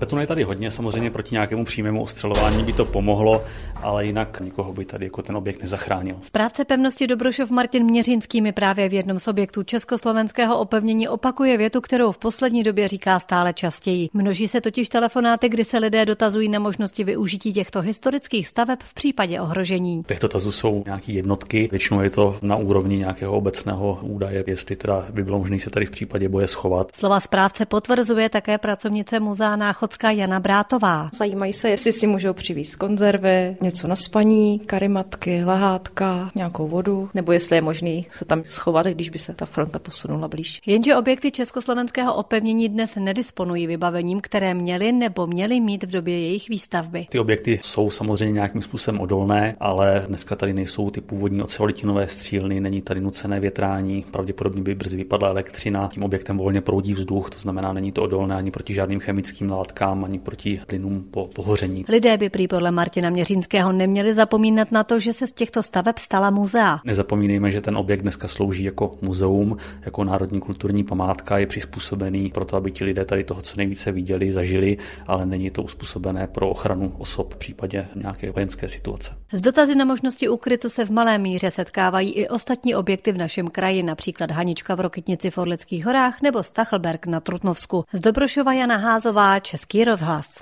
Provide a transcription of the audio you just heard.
Betonu je tady hodně, samozřejmě proti nějakému přímému ostřelování by to pomohlo, ale jinak nikoho by tady jako ten objekt nezachránil. Správce pevnosti Dobrošov Martin Měřinský mi právě v jednom z objektů československého opevnění opakuje větu, kterou v poslední době říká stále častěji. Množí se totiž telefonáty, kdy se lidé dotazují na možnosti využití těchto historických staveb v případě ohrožení. Těch dotazů jsou nějaké jednotky, většinou je to na úrovni nějakého obecného údaje, jestli teda by bylo možné se tady v případě boje schovat. Slova správce potvrzuje také pracovnice muzea Náchodská Jana Brátová. Zajímají se, jestli si můžou přivést konzervy, něco na spaní, karimatky, lehátka, nějakou vodu, nebo jestli je možný se tam schovat, když by se ta fronta posunula blíž. Jenže objekty československého opevnění dnes nedisponují vybavením, které měly nebo měly mít v době jejich výstavby. Ty objekty jsou samozřejmě nějakým způsobem odolné, ale dneska tady nejsou ty původní ocelolitinové střílny, není tady nucené větrání, pravděpodobně by brzy vypadla elektřina, tím objektem volně proudí vzduch, to znamená, není to odolné ani proti žádným chemickým látkám, ani proti plynům po pohoření. Lidé by prý podle Martina Měřínského neměli zapomínat na to, že se z těchto staveb stala muzea. Nezapomínejme, že ten objekt dneska slouží jako muzeum, jako národní kulturní památka, je přizpůsobený pro to, aby ti lidé tady toho co nejvíce viděli, zažili, ale není to uspůsobené pro ochranu osob v případě nějaké vojenské situace. Z dotazy na možnosti ukrytu se v malé míře setkávají i ostatní objekty v našem kraji, například Hanička v Rokitnici v Orlických horách nebo Stachelberg na Trutnovsku. Z Dobrošova Jana Házová, kje.